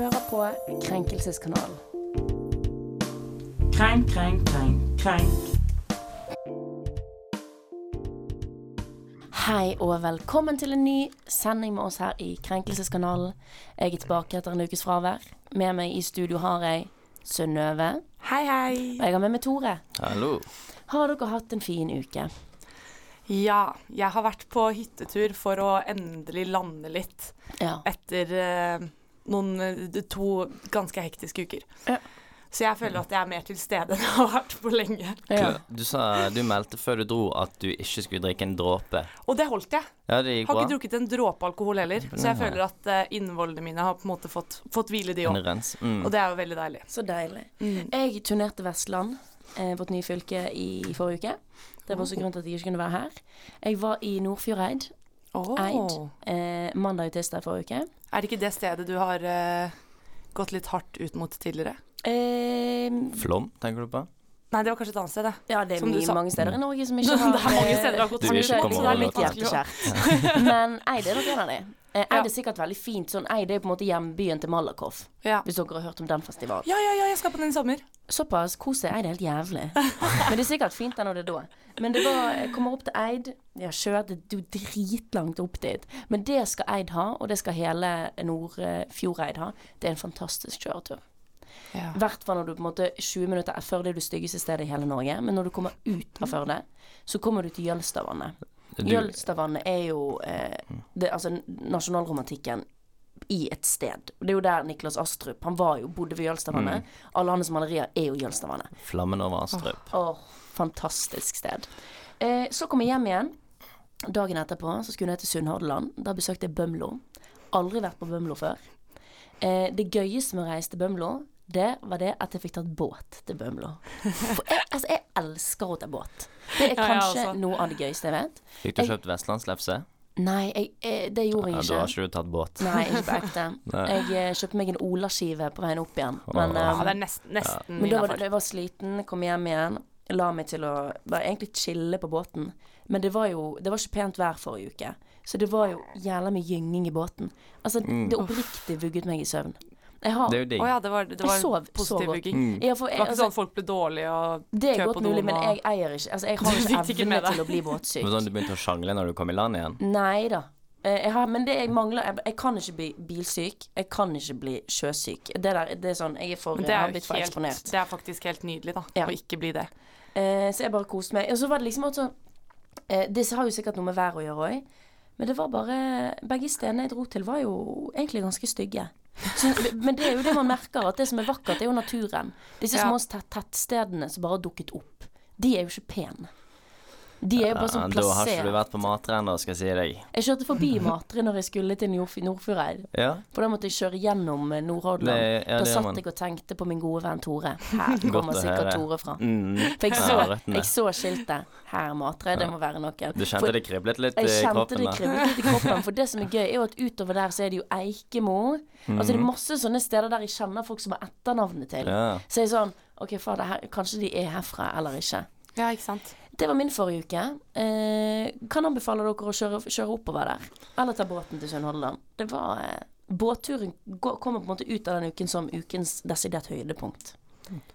hører på Krenkelseskanalen. Krenk, krenk, krenk, krenk. Hei og velkommen til en ny sending med oss her i Krenkelseskanalen. Jeg er tilbake etter en ukes fravær. Med meg i studio har jeg Synnøve. Hei, hei. Og jeg har med meg Tore. Hallo. Har dere hatt en fin uke? Ja, jeg har vært på hyttetur for å endelig lande litt Ja. etter eh, noen eh, to ganske hektiske uker. Ja. Så jeg føler at jeg er mer til stede enn jeg har vært på lenge. ja. Du, sa du meldte før du dro at du ikke skulle drikke en dråpe. Og det holdt jeg. Ja, det gikk Har bra. ikke drukket en dråpe alkohol heller. Så jeg Nei. føler at uh, innvollene mine har på en måte fått, fått hvile, de òg. Mm. Og det er jo veldig deilig. Så deilig. Mm. Jeg turnerte Vestland, eh, vårt nye fylke, i forrige uke. Det var også grunnen til at jeg ikke kunne være her. Jeg var i Nordfjordeid Åh. Eid. eh, mandag og tirsdag forrige uke. Er det ikke det stedet du har eh, gått litt hardt ut mot tidligere? Eh, Flom, tenker du på? Nei, det var kanskje et annet sted, det. ja, det er Som du mye, sa. mange steder i Norge som ikke Det er mange eh, steder har gått Du vil ikke komme så det er over litt hjerteskjært. Men Eid er nok en av de. Eh, Eid er sikkert veldig fint. Sånn, Eid er på en måte hjembyen til Malakoff, Ja. hvis dere har hørt om den festivalen. ja, ja, ja, jeg skal på den i sommer. Såpass. Kos deg. Eid er helt jævlig. Men det er sikkert fint der når det er da. Men det var Jeg kommer opp til Eid. Jeg kjørte jo dritlangt opp dit. Men det skal Eid ha, og det skal hele Nordfjordeid ha. Det er en fantastisk kjøretur. Ja. Hvert fall når du på en måte 20 minutter er Førde er det styggeste stedet i hele Norge. Men når du kommer ut av Førde, så kommer du til Jølstavannet. Jølstavannet er jo eh, det, altså nasjonalromantikken i et sted. Og Det er jo der Niklas Astrup Han var jo, bodde ved Jølstavannet. Alle hans malerier er jo Jølstavannet. Flammen over Astrup. Åh, fantastisk sted. Eh, så kom jeg hjem igjen. Dagen etterpå så skulle jeg til Sunnhordland. Da besøkte jeg Bømlo. Aldri vært på Bømlo før. Eh, det gøyeste med å reise til Bømlo, det var det at jeg fikk tatt båt til Bømlo. For jeg, altså, jeg elsker å ta båt. Det er Ja, kanskje også. noe av det gøyeste jeg vet. Fikk du kjøpt vestlandslefse? Nei, jeg, jeg, det gjorde Ja, jeg da har ikke. ikke du tatt båt. Nei, ikke på ekte. Jeg eh, kjøpte meg en Olaskive på veien opp igjen. Men, um, Ja, eh, det er nesten, nesten men da var det, jeg var sliten, kom hjem igjen. La meg til å bare egentlig chille på båten. Men det var jo Det var ikke pent vær forrige uke. Så det var jo jævla mye gynging i båten. Altså, det oppriktig vugget meg i søvn. Har Det er jo digg. Ja, det var, det Jeg var sov positiv bygging. Mm. Ja, Det var ikke altså, sånn folk ble dårlige og Det er godt mulig, men jeg eier ikke Altså, jeg har ikke evne til å bli båtsyk. Det var sånn du begynte å sjangle når du kom i land igjen? Nei da. Eh, Jeg har, men det jeg mangler jeg, jeg kan ikke bli bilsyk. Jeg kan ikke bli sjøsyk. Det der, det er sånn Jeg er for Men det har er, blitt for helt, eksponert. det er faktisk helt nydelig, da. Ja. Å ikke bli det. Eh, så jeg bare koste meg. Og så var det liksom også eh, Det har jo sikkert noe med været å gjøre òg. Men det var bare Begge stedene jeg dro til, var jo egentlig ganske stygge. Så, men det er jo det man merker, at det som er vakkert, er jo naturen. Disse Ja. små tettstedene som bare har dukket opp, de er jo ikke pene. De er jo bare sånn plassert. da har ikke du vært på Matre ennå, skal jeg si deg. Jeg kjørte forbi Matre når jeg skulle til Nordf Nordfjordeid. Ja, For da måtte jeg kjøre gjennom eh, Nordhordland. Ja, da satt jeg og tenkte på min gode venn Tore. Her kommer sikkert høre. Tore fra. mm. For jeg så, jeg så skiltet. Her, Matre. Det må være noe. Du kjente For- det kriblet litt i kroppen? jeg kjente det kriblet litt i kroppen. For det som er gøy, er jo at utover der så er det jo Eikemo. Altså det er masse sånne steder der jeg kjenner folk som har etternavnet til. Mhm. Ja. Så jeg er sånn OK, fader, kanskje de er herfra eller ikke. Ja, ikke sant. Det var min forrige uke. Eh, kan anbefale dere å kjøre, kjøre oppover der. Eller ta båten til Sunnhordland. Det var eh, Båtturen kommer på en måte ut av den uken som ukens desidert høydepunkt.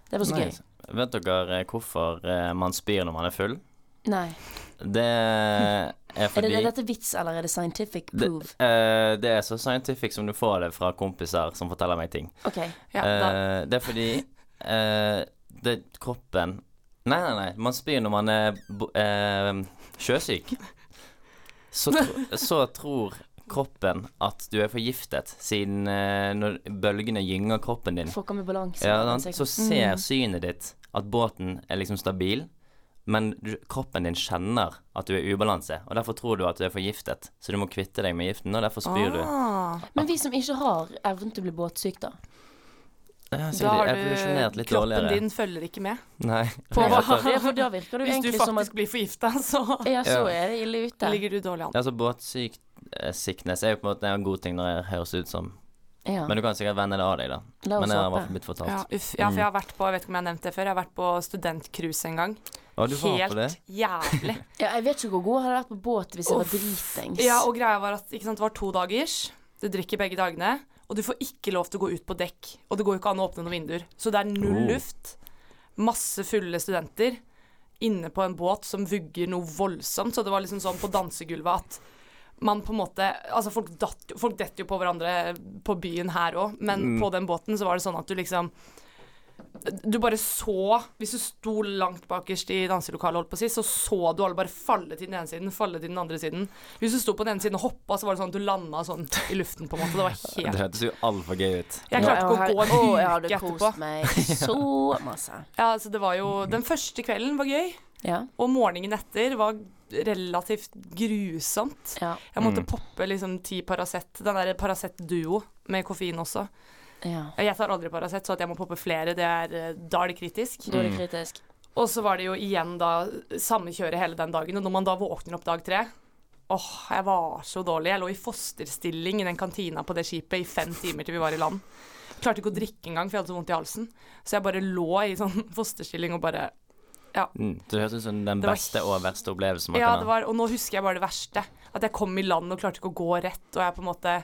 Det var så Nice. Vet dere eh, hvorfor eh, man spyr når man er full? Nei. Det er Er, det, er dette vits, eller er det scientific det, proof? eh, det er så scientific som du får det fra kompiser som forteller meg ting. OK. Ja, da, Eh, det er fordi uh, det kroppen Nei, nei, nei. Man spyr når man er eh, sjøsyk. Så, tro, så tror kroppen at du er forgiftet, siden eh, når bølgene gynger kroppen din, Fucker med balanse. ja, så ser synet ditt at båten er liksom stabil. Men du, kroppen din kjenner at du er ubalanse, og derfor tror du at du er forgiftet. Så du må kvitte deg med giften, og derfor spyr du. ah, Men vi som ikke har evnen til å bli båtsyk, da. Ja, da har du Kroppen dårligere. din følger ikke med. Nei. På hva? Ja, for da virker du Hvis du at faktisk blir forgifta, så Ja, så Ja. er det ille ute. ligger du dårlig an. Altså Båtsyk-sickness er jo på en måte en god ting når det høres ut som Ja. Men du kan sikkert vende det av deg, da. La oss Men jeg har i hvert fall blitt fortalt. Ja, uff. ja, for jeg har vært på Jeg vet ikke om jeg har nevnt det før, jeg har vært på studentcruise en gang. Ja, du var Helt på det? jævlig. Ja, jeg vet ikke hvor god jeg hadde vært på båt hvis jeg var Uff. dritings. Ja, og greia var at ikke sant, det var to dagers. Du drikker begge dagene. Og du får ikke lov til å gå ut på dekk. Og det går jo ikke an å åpne noen vinduer. Så det er null Oh. luft. Masse fulle studenter inne på en båt som vugger noe voldsomt. Så det var liksom sånn på dansegulvet at man på en måte Altså, folk, datt, folk detter jo på hverandre på byen her òg, men Mm. på den båten så var det sånn at du liksom du bare så Hvis du sto langt bakerst i danselokalet, holdt på å si, så så du alle bare falle til den ene siden, falle til den andre siden. Hvis du sto på den ene siden og hoppa, så var det sånn at du landa sånn i luften, på en måte. Det var Det helt hørtes jo altfor gøy ut. Jeg klarte ikke å gå en Å, jeg hadde kost meg så masse. Ja, altså det var jo Den første kvelden var gøy, Ja. og morgenen etter var relativt grusomt. Ja. Jeg måtte Mm. poppe liksom ti Paracet. Den der Paracet Duo med koffein også. Ja. Jeg tar aldri Paracet, så at jeg må poppe flere, det er, eh, da er det kritisk. Da er det Mm. kritisk. Og så var det jo igjen da samme kjøret hele den dagen. Og når man da våkner opp dag tre Åh, jeg var så dårlig. Jeg lå i fosterstilling i den kantina på det skipet i fem timer til vi var i land. Klarte ikke å drikke engang, for jeg hadde så vondt i halsen. Så jeg bare lå i sånn fosterstilling og bare Mm. Det høres ut som den var beste og verste opplevelsen man Ja, kan ha. var Og nå husker jeg bare det verste. At jeg kom i land og klarte ikke å gå rett, og jeg på en måte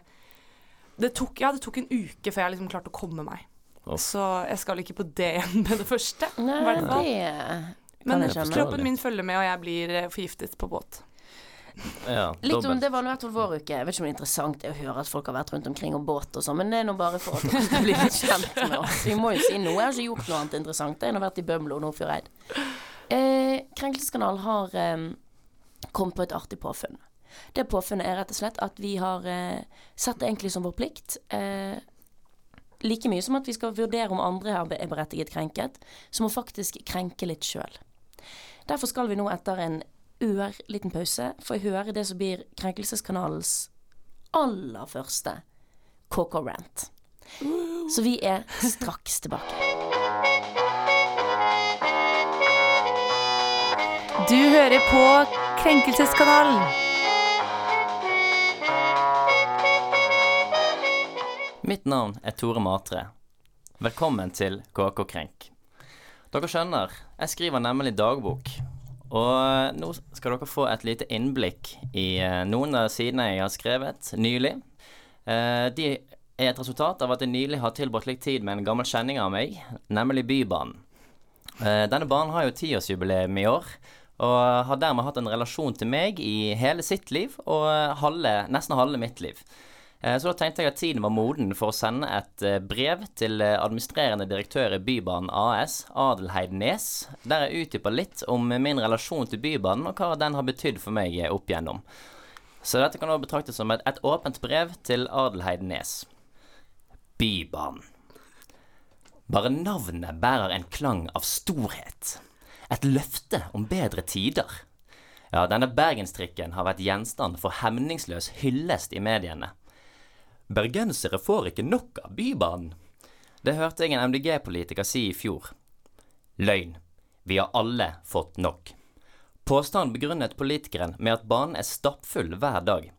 Det tok, ja, det tok en uke før jeg liksom klarte å komme meg. Oh. Så jeg skal ikke på det igjen med det første. Nei, det Men kroppen min følger med, og jeg blir eh, forgiftet på båt. Ja, Litt om. Det var nå i hvert fall vår uke. Jeg vet ikke om det er interessant å høre at folk har vært rundt omkring og båt og sånn, men det er nå bare for at dere skal bli litt kjent med oss. Vi må jo si noe. Jeg har ikke gjort noe annet interessant. enn å ha vært i Bømlo og Nordfjordeid. Eh, Krenkelseskanalen har eh, kommet på et artig påfunn. Det påfunnet er rett og slett at vi har eh, sett det egentlig som vår plikt. Eh, like mye som at vi skal vurdere om andre er er berettiget krenket, som å faktisk krenke litt sjøl. Derfor skal vi nå etter en ørliten pause få høre det som blir Krenkelseskanalens aller første KK-rant. Så vi er straks tilbake. Du hører på Krenkelseskanalen. Mitt navn er Tore Matre. Velkommen til KK Krenk. Dere skjønner, jeg skriver nemlig dagbok. Og nå skal dere få et lite innblikk i eh, noen av sidene jeg har skrevet nylig. Eh, De er et resultat av at jeg nylig har tilbrakt litt tid med en gammel kjenning av meg, nemlig Bybanen. Eh, Denne banen har jo tiårsjubileum i år, og har dermed hatt en relasjon til meg i hele sitt liv og halve, nesten halve mitt liv. Eh, Så da tenkte jeg at tiden var moden for å sende et eh, brev til eh, administrerende direktør i Bybanen AS, Adelheid Nes, der jeg utdyper litt om min relasjon til Bybanen og hva den har betydd for meg opp igjennom. Så dette kan også betraktes som et, et åpent brev til Adelheid Nes. Bybanen. Bare navnet bærer en klang av storhet. Et løfte om bedre tider. Ja, denne bergenstrikken har vært gjenstand for hemningsløs hyllest i mediene. Bergensere får ikke nok av Bybanen. Det hørte jeg en MDG-politiker si i fjor. Løgn. Vi har alle fått nok. Påstanden begrunnet politikeren med at banen er stappfull hver dag.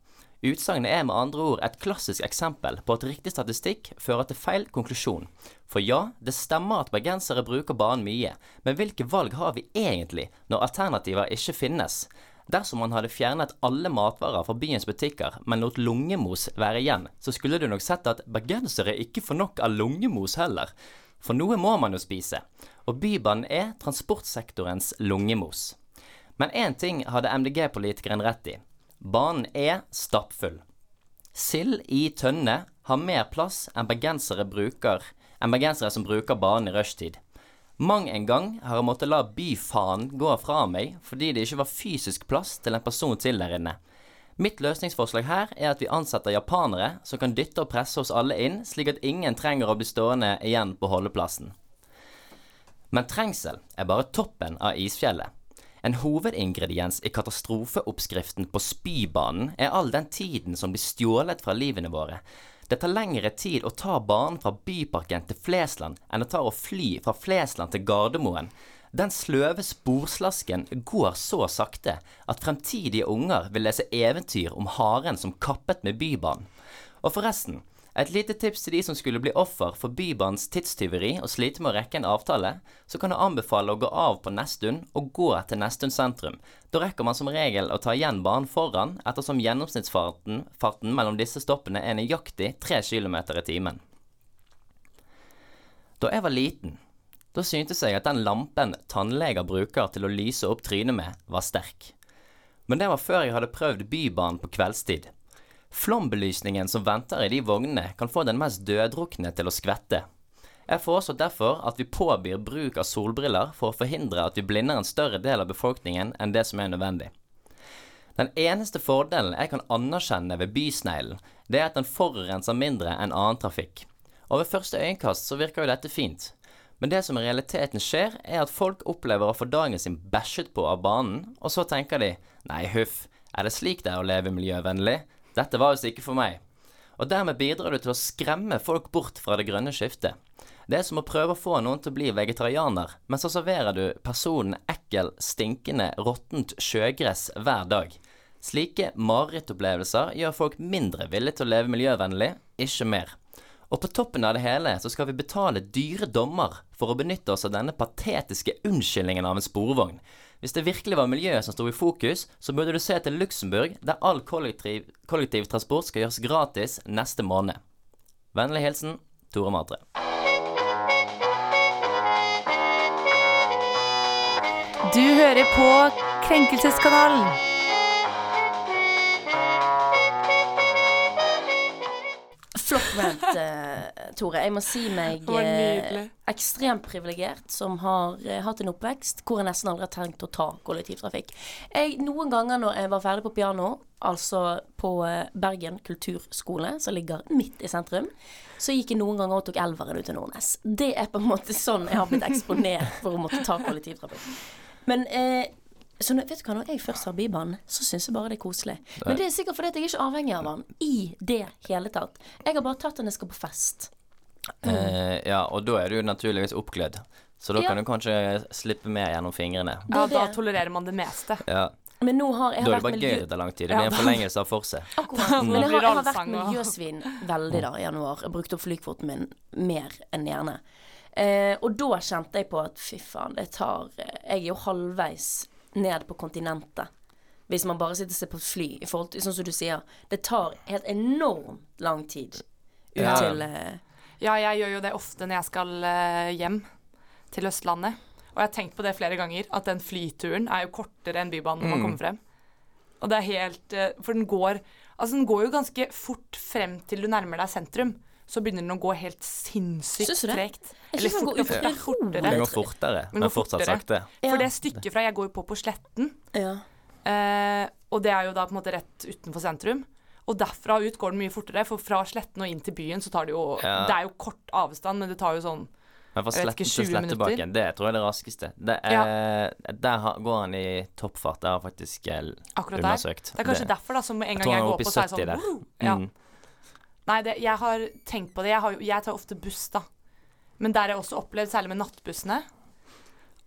Utsagnet er med andre ord et klassisk eksempel på at riktig statistikk fører til feil konklusjon. For ja, det stemmer at bergensere bruker banen mye, men hvilke valg har vi egentlig når alternativer ikke finnes? Dersom man hadde fjernet alle matvarer fra byens butikker, men lot lungemos være igjen, så skulle du nok sett at bergensere ikke får nok av lungemos heller. For noe må man jo spise, og Bybanen er transportsektorens lungemos. Men én ting hadde MDG-politikeren rett i. Banen er stappfull. Sild i tønne har mer plass enn bergensere, bruker, enn bergensere som bruker banen i rushtid. Mang en gang har jeg måttet la byfaen gå fra meg fordi det ikke var fysisk plass til en person til der inne. Mitt løsningsforslag her er at vi ansetter japanere som kan dytte og presse oss alle inn, slik at ingen trenger å bli stående igjen på holdeplassen. Men trengsel er bare toppen av isfjellet. En hovedingrediens i katastrofeoppskriften på spybanen er all den tiden som blir stjålet fra livene våre. Det tar lengre tid å ta banen fra Byparken til Flesland enn å ta og fly fra Flesland til Gardermoen. Den sløve sporslasken går så sakte at fremtidige unger vil lese eventyr om haren som kappet med Bybanen. Og forresten, Et lite tips til de som skulle bli offer for Bybanens tidstyveri og slite med å rekke en avtale, så kan jeg anbefale å gå av på Nesttun og gå til Nesttun sentrum. Da rekker man som regel å ta igjen banen foran, ettersom gjennomsnittsfarten farten mellom disse stoppene er nøyaktig 3 km i timen. Da jeg var liten, da syntes jeg at den lampen tannleger bruker til å lyse opp trynet med, var sterk. Men det var før jeg hadde prøvd Bybanen på kveldstid. Flombelysningen som venter i de vognene, kan få den mest døddrukne til å skvette. Jeg foreslår derfor at vi påbyr bruk av solbriller for å forhindre at vi blinder en større del av befolkningen enn det som er nødvendig. Den eneste fordelen jeg kan anerkjenne ved bysneglen, det er at den forurenser mindre enn annen trafikk. Og ved første øyekast så virker jo dette fint. Men det som i realiteten skjer, er at folk opplever å få dagen sin bæsjet på av banen, og så tenker de nei huff, er det slik det er å leve miljøvennlig? Dette var altså ikke for meg. Og dermed bidrar du til å skremme folk bort fra det grønne skiftet. Det er som å prøve å få noen til å bli vegetarianer, men så serverer du personen ekkel, stinkende, råttent sjøgress hver dag. Slike marerittopplevelser gjør folk mindre villige til å leve miljøvennlig, ikke mer. Og på toppen av det hele så skal vi betale dyre dommer for å benytte oss av denne patetiske unnskyldningen av en sporvogn. Hvis det virkelig var miljøet som sto i fokus, så burde du se til Luxembourg, der all kollektiv, kollektivtransport skal gjøres gratis neste måned. Vennlig hilsen Tore Matre. Du hører på Krenkelseskanalen. Flott eh, Tore. Jeg må si meg nydelig. ekstremt privilegert som har uh, hatt en oppvekst hvor jeg nesten aldri har tenkt å ta kollektivtrafikk. Jeg, noen ganger når jeg var ferdig på piano, altså på Bergen kulturskole, som ligger midt i sentrum, så gikk jeg noen ganger og tok elveren ut til Nordnes. Det er på en måte sånn jeg har blitt eksponert for å måtte ta kollektivtrafikk. Men eh, så når, vet du hva, når jeg først har bibanen, så syns jeg bare det er koselig. Men det er sikkert fordi at jeg er ikke avhengig av den i det hele tatt. Jeg har bare tatt den når jeg skal på fest. Eh, ja, og da er du naturligvis oppglødd. Så da Ja. kan du kanskje slippe mer gjennom fingrene. Ja, da tolererer man det meste. Ja, Men nå har jeg Da er det bare miljø... gøy det tar lang tid. Det blir en forlengelse av forset. Akkurat. Men jeg har, jeg har vært miljøsvin veldig da i januar. Jeg brukte opp flykvoten min mer enn gjerne. Eh, og da kjente jeg på at fy faen, det tar eh, Jeg er jo halvveis ned på kontinentet. Hvis man bare sitter ser på fly, i forhold til, sånn som du sier. Det tar helt enormt lang tid ut Ja. til uh, Ja, jeg gjør jo det ofte når jeg skal uh, hjem til Østlandet. Og jeg har tenkt på det flere ganger, at den flyturen er jo kortere enn Bybanen når man Mm. kommer frem. Og det er helt uh, For den går Altså, den går jo ganske fort frem til du nærmer deg sentrum. Så begynner den å gå helt sinnssykt tregt. Eller den går fortere. fortere. Det går fortere, Men men går fortsatt sakte. For det stykket fra Jeg går jo på på Sletten, ja. eh, og det er jo da på en måte rett utenfor sentrum. Og derfra ut går den mye fortere, for fra Sletten og inn til byen så tar det jo Ja. Det er jo kort avstand, men det tar jo sånn Men fra Sletten til 20 minutter? Slettebakken, det tror jeg er det raskeste. Det er, Der går han i toppfart. Det har faktisk eh, akkurat der. Det er kanskje derfor, da, som en Jeg gang jeg er går på, så er jeg 70 der. sånn «Woo!» ja. Mm. Nei, det, jeg har tenkt på det. Jeg, har, jeg tar ofte buss, da. Men der har jeg også opplevd, særlig med nattbussene,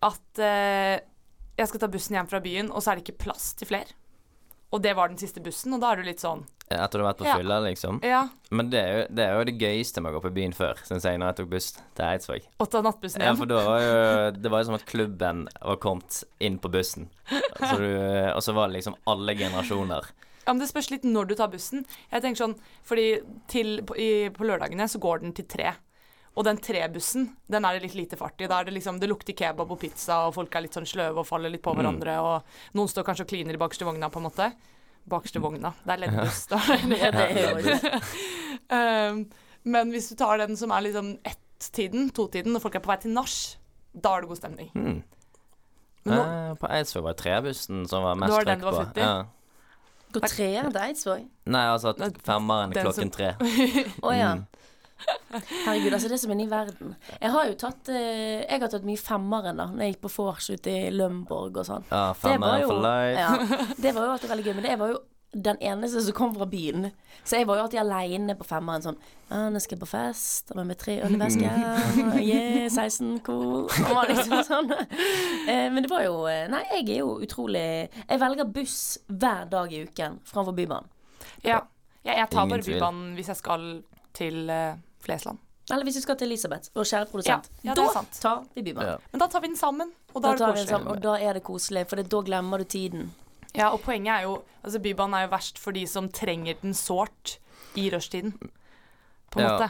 at eh, jeg skal ta bussen hjem fra byen, og så er det ikke plass til flere. Og det var den siste bussen, og da er du litt sånn Etter du har vært på Ja. fylla, liksom. Ja, Men det er, jo, det er jo det gøyeste med å gå på byen før, syns jeg, når jeg tok buss til Eidsvåg. å ta nattbussen Ja, hjem. for da var jo Det var jo som at klubben var kommet inn på bussen. Så du, og så var det liksom alle generasjoner. Ja, men Det spørs litt når du tar bussen. Jeg tenker sånn, fordi til, på, i, på lørdagene så går den til tre. Og den trebussen, den er det litt lite fart i. Da er det liksom, det lukter kebab og pizza, og folk er litt sånn sløve og faller litt på Mm. hverandre. Og noen står kanskje og kliner i bakerste vogna, på en måte. Bakerste vogna. Det er leddbuss. da. Ja, um, men hvis du tar den som er liksom ett-tiden, to-tiden, når folk er på vei til nach, da er det god stemning. Mm. Men nå, Eh, på Eidsvåg var det trebussen som var mest Det var den du var på. i? Ja. Går Det til Eidsvåg? Nei, altså at femmeren den klokken som- tre. Å ja. Mm. Herregud, altså det er som en ny verden. Jeg har jo tatt eh, Jeg har tatt mye femmeren da Når jeg gikk på vors ute i Lømborg og sånn. Ja, Det var femmeren jo- for life. Ja, det var jo alltid veldig gøy, men det var jo den eneste som kom fra byen. Så jeg var jo alltid aleine på femmeren sånn Ja, nå skal jeg på fest, og med tre ølvesker. Yeah, 16 cool. Og liksom sånn. Eh, men det var jo eh, Nei, jeg er jo utrolig Jeg velger buss hver dag i uken framfor Bybanen. ja. Ja, jeg tar bare. Bybanen hvis jeg skal til eh, Flesland. Eller hvis du skal til Elisabeth, vår kjære produsent. Ja, ja, da tar vi Bybanen. Ja. Men da tar vi den sammen, og Da da, er det koselig. og da er det koselig, for da glemmer du tiden. Ja, og poenget er jo Altså, Bybanen er jo verst for de som trenger den sårt i rushtiden, på en Ja. måte.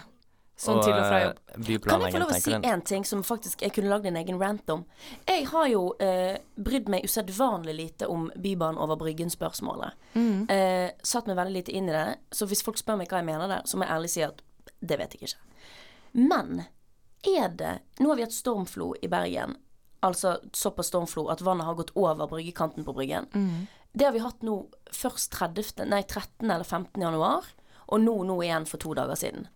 Sånn til og fra jobb. eh, Kan jeg få lov å si én ting som faktisk jeg kunne lagd en egen rant om? Jeg har jo eh, brydd meg usedvanlig lite om Bybanen over Bryggen-spørsmålet. Mm. Eh, satt meg veldig lite inn i det, så hvis folk spør meg hva jeg mener der, så må jeg ærlig si at det vet jeg ikke. Men er det Nå har vi hatt stormflo i Bergen. Altså såpass stormflo at vannet har gått over bryggekanten på Bryggen. Mm. Det har vi hatt nå først 30, nei, 13. eller 15. januar, og nå, nå igjen for to dager siden.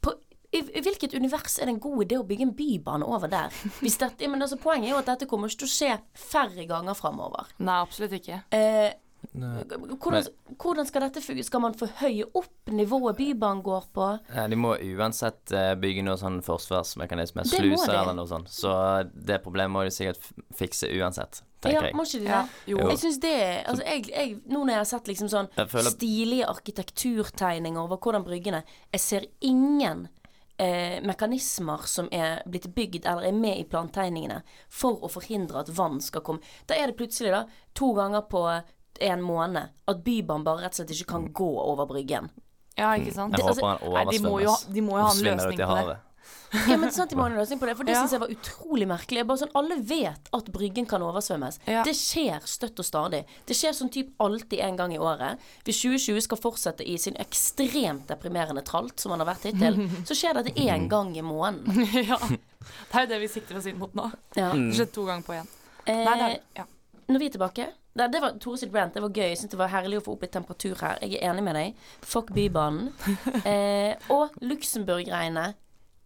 På, i, I hvilket univers er det en god idé å bygge en bybane over der? Dette, men altså, poenget er jo at dette kommer ikke til å skje færre ganger framover. Nei, absolutt ikke. Eh. Hvordan, hvordan skal dette fungere? Skal man forhøye opp nivået Bybanen går på? Ja, de må uansett eh, bygge noe sånn forsvarsmekanisme, sluser eller noe sånt. Så det problemet må de sikkert fikse uansett, Ja, jeg. må ikke de det? Ja, jo. Jeg synes det altså, jeg, jeg, Nå når jeg har sett liksom sånn føler- stilige arkitekturtegninger over hvordan bryggene Jeg ser ingen eh, mekanismer som er blitt bygd eller er med i plantegningene for å forhindre at vann skal komme. Da er det plutselig, da, to ganger på en måned at Bybanen bare rett og slett ikke kan gå over bryggen. Ja, ikke sant? Jeg altså, håper han nei, de må jo oversvømmes de må jo ha en løsning ut i på det. havet. Ja, men sant, de må ha en løsning på det, for det Ja. synes jeg var utrolig merkelig. Bare sånn, Alle vet at Bryggen kan oversvømmes. Ja. Det skjer støtt og stadig. Det skjer sånn typ alltid en gang i året. Hvis 2020 skal fortsette i sin ekstremt deprimerende tralt, som han har vært hittil, så skjer dette én gang i måneden. ja. Det er jo det vi sikter oss inn mot nå. Ja. Det skjedde to ganger på én. Nei, det Eh, er ja. når vi er tilbake det, det var Tore sitt rant. Det var gøy. Jeg synes det var herlig å få opp litt temperatur her. Jeg er enig med deg. Fuck Bybanen. Eh, og Luxembourg-greiene.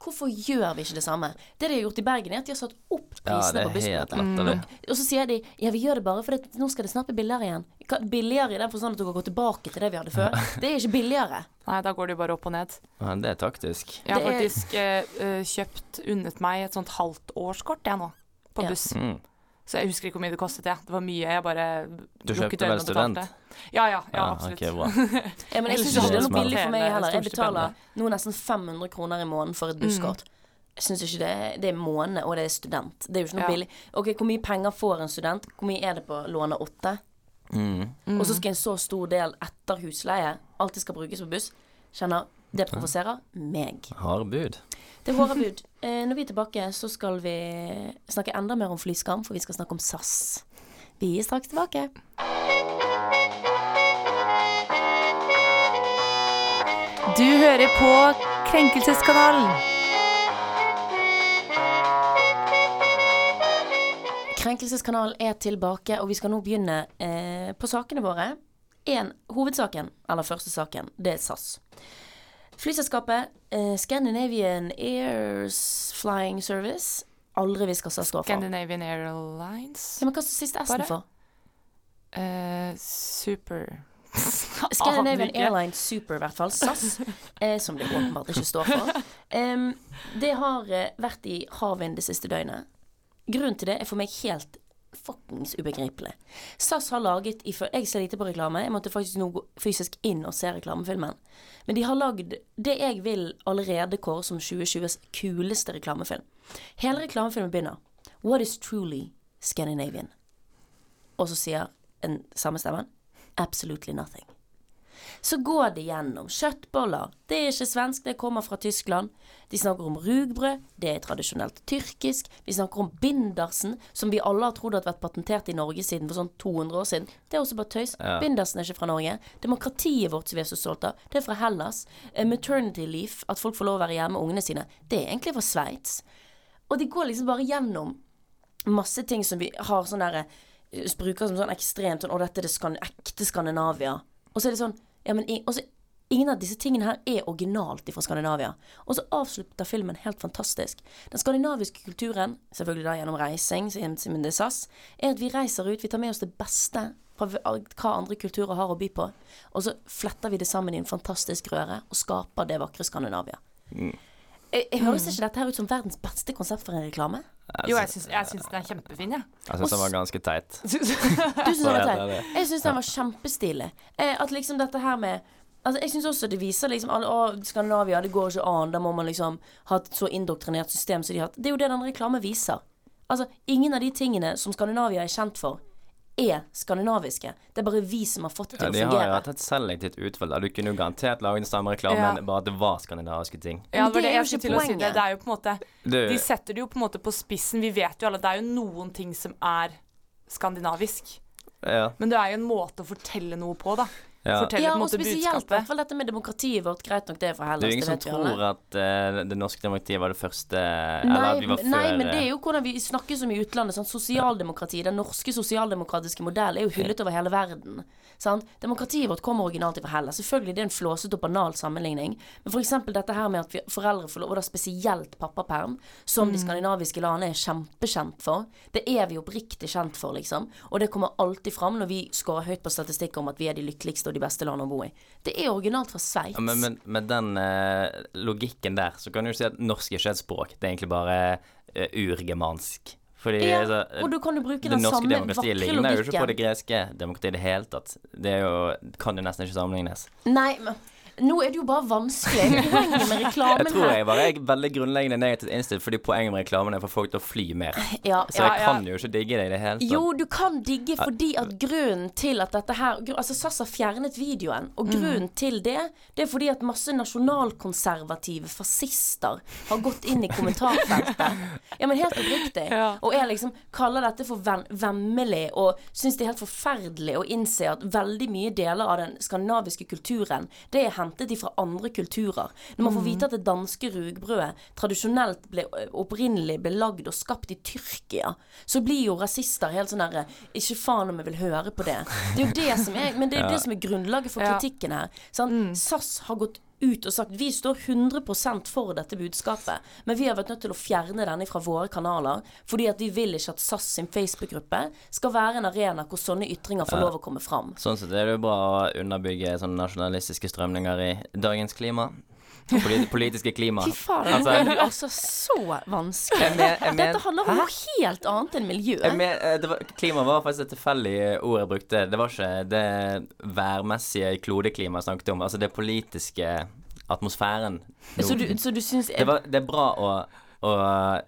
Hvorfor gjør vi ikke det samme? Det de har gjort i Bergen, er at de har satt opp prisene ja, på er bussbilletter. latterlig. Og så sier de ja, vi gjør det bare fordi nå skal det snart bli billigere igjen. Billigere i den forstand at du kan gå tilbake til det vi hadde før. Det er ikke billigere. Nei, da går det jo bare opp og ned. Ja, det er taktisk. Jeg har faktisk eh, eh, kjøpt, unnet meg et sånt halvt årskort, jeg nå, på Ja. buss. Mm. Så jeg husker ikke hvor mye det kostet, jeg. Det var mye. Jeg bare Du lukket kjøpte vel øynene og betalte. student? Ja, ja, ja, Ja, absolutt. ok, okay, Ja, men jeg syns ikke det er noe billig for meg heller. Jeg betaler nå nesten 500 kroner i måneden for et busskort. Jeg syns ikke det det er måned, og det er student. Det er jo ikke noe Ja. billig. Ok, Hvor mye penger får en student? Hvor mye er det på låne åtte? Mm. Og så skal en så stor del etter husleie alltid skal brukes på buss. Kjenner det provoserer meg. Harde bud. Det er hårde bud. Eh, når vi er tilbake, så skal vi snakke enda mer om flyskam, for vi skal snakke om SAS. Vi er straks tilbake. Du hører på Krenkelseskanalen. Krenkelseskanalen er tilbake, og vi skal nå begynne eh, på sakene våre. En, hovedsaken, eller første saken, det er SAS. Flyselskapet eh, Scandinavian Airs Flying Service Aldri visst hva SAS står for. Scandinavian Airlines. Ja, men hva står siste S-en for? Uh, super Scandinavian Airlines Super, i hvert fall. SAS, eh, som det åpenbart ikke står for. Um, det har eh, vært i havvind det siste døgnet. Grunnen til det er for meg helt fuckings ubegripelig. SAS har laget Jeg ser lite på reklame. Jeg måtte faktisk nå gå fysisk inn og se reklamefilmen. Men de har lagd det jeg vil allerede kåre som 2020s kuleste reklamefilm. Hele reklamefilmen begynner What is truly Scandinavian? Og så sier en samme stemmen Absolutely nothing. Så går de gjennom kjøttboller. Det er ikke svensk, det kommer fra Tyskland. De snakker om rugbrød, det er tradisjonelt tyrkisk. Vi snakker om bindersen, som vi alle har trodd har vært patentert i Norge siden for sånn 200 år siden. Det er også bare tøys. Ja. Bindersen er ikke fra Norge. Demokratiet vårt som vi er så stolte av, det er fra Hellas. Eh, Maternity leaf, at folk får lov å være hjemme med ungene sine, det er egentlig fra Sveits. Og de går liksom bare gjennom masse ting som vi har sånn derre eh, Bruker som sånn ekstremt sånn Å, dette er det skan ekte Skandinavia. Og så er det sånn Ja, men i, og ingen av disse tingene her er originalt fra Skandinavia. Og så avslutter filmen helt fantastisk. Den skandinaviske kulturen, selvfølgelig da gjennom reising, siden det er SAS, er at vi reiser ut, vi tar med oss det beste fra hva andre kulturer har å by på, og så fletter vi det sammen i en fantastisk røre og skaper det vakre Skandinavia. Jeg, jeg høres ikke dette her ut som verdens beste konsept for en reklame? Jo, jeg syns, jeg syns den er kjempefin, jeg. Jeg syns den var ganske teit. Du synes den var teit? Jeg syns den var kjempestilig. Eh, at liksom dette her med Altså, jeg syns også det viser liksom alle, Å, Skandinavia, det går ikke an. Da må man liksom ha et så indoktrinert system som de har hatt. Det er jo det den reklamen viser. Altså, ingen av de tingene som Skandinavia er kjent for, er skandinaviske. Det er bare vi som har fått det Ja, fungere de å har jo hatt et selektivt utvalg. Du kunne jo garantert laget den samme reklamen, Ja. bare at det var skandinaviske ting. Ja, Men det var det er det jo ikke poenget. si. Det. det er jo på en måte Du, De setter det jo på en måte på spissen. Vi vet jo alle at det er jo noen ting som er skandinavisk. ja, Men det er jo en måte å fortelle noe på, da. Ja. Ja, og spesielt i hvert fall dette med demokratiet vårt. Greit nok, det er fra Det er ingen som tror at uh, det norske demokratiet var det første Eller Nei, at vi var før nei, men det eh, er jo hvordan vi snakker som i utlandet. Sånn, Sosialdemokrati, Den norske sosialdemokratiske modellen er jo hyllet over hele verden. Sant? Demokratiet vårt kommer originalt fra Hellas. Selvfølgelig det er en flåsete og banal sammenligning. Men f.eks. dette her med at vi, foreldre får lov, og da spesielt pappaperm, som Mm. de skandinaviske landene er kjempekjent for. Det er vi oppriktig kjent for, liksom. Og det kommer alltid fram når vi scorer høyt på statistikk om at vi er de lykkeligste og de beste landene å bo i. Det er originalt fra Sveits. Ja, men, men med den uh, logikken der, så kan du jo si at norsk er ikke et språk. Det er egentlig bare uh, urgermansk. Fordi Ja, altså, og du kan jo bruke den det den norske samme demokratiet vakre ligner jo ikke på det greske demokratiet i det hele tatt. Det jo, kan jo nesten ikke sammenlignes. Nei, men nå er det jo bare vanskelig. Poenget med reklamen Jeg tror jeg var jeg, veldig grunnleggende negativt innstilt, fordi poenget med reklamen er for folk til å fly mer. ja, Så jeg ja. kan jo ikke digge det i det hele tatt. Jo, du kan digge fordi at grunnen til at dette her Altså SAS har fjernet videoen, og grunnen til det Det er fordi at masse nasjonalkonservative fascister har gått inn i kommentarfeltet. Ja, men helt oppriktig. Ja. Og jeg liksom kaller dette for ven vemmelig, og syns det er helt forferdelig å innse at veldig mye deler av den skandinaviske kulturen, det er hentet fra andre kulturer. Når man får vite at det danske rugbrødet tradisjonelt ble opprinnelig ble lagd og skapt i Tyrkia, så blir jo rasister helt sånn herre Ikke faen om jeg vil høre på det. Det er jo det som er Men det er det som er grunnlaget for kritikken her. Sant? SAS har gått ut og sagt vi står 100% for dette budskapet, men vi har vært nødt til å fjerne denne fra våre kanaler, fordi at vi vil ikke at SAS sin Facebook-gruppe skal være en arena hvor sånne ytringer får lov å komme fram. Sånn sett er det jo bra å underbygge sånne nasjonalistiske strømninger i dagens klima. Polit politiske klima. Fy faen, altså, det er altså så vanskelig. jeg men, jeg men, Dette handler om noe helt annet enn miljø. Jeg men, eh, det var, klima var faktisk et tilfeldig ord jeg brukte. Det var ikke det værmessige klodeklimaet jeg snakket om. Altså det politiske atmosfæren. Så du, så du syns Det, var, det er bra å, å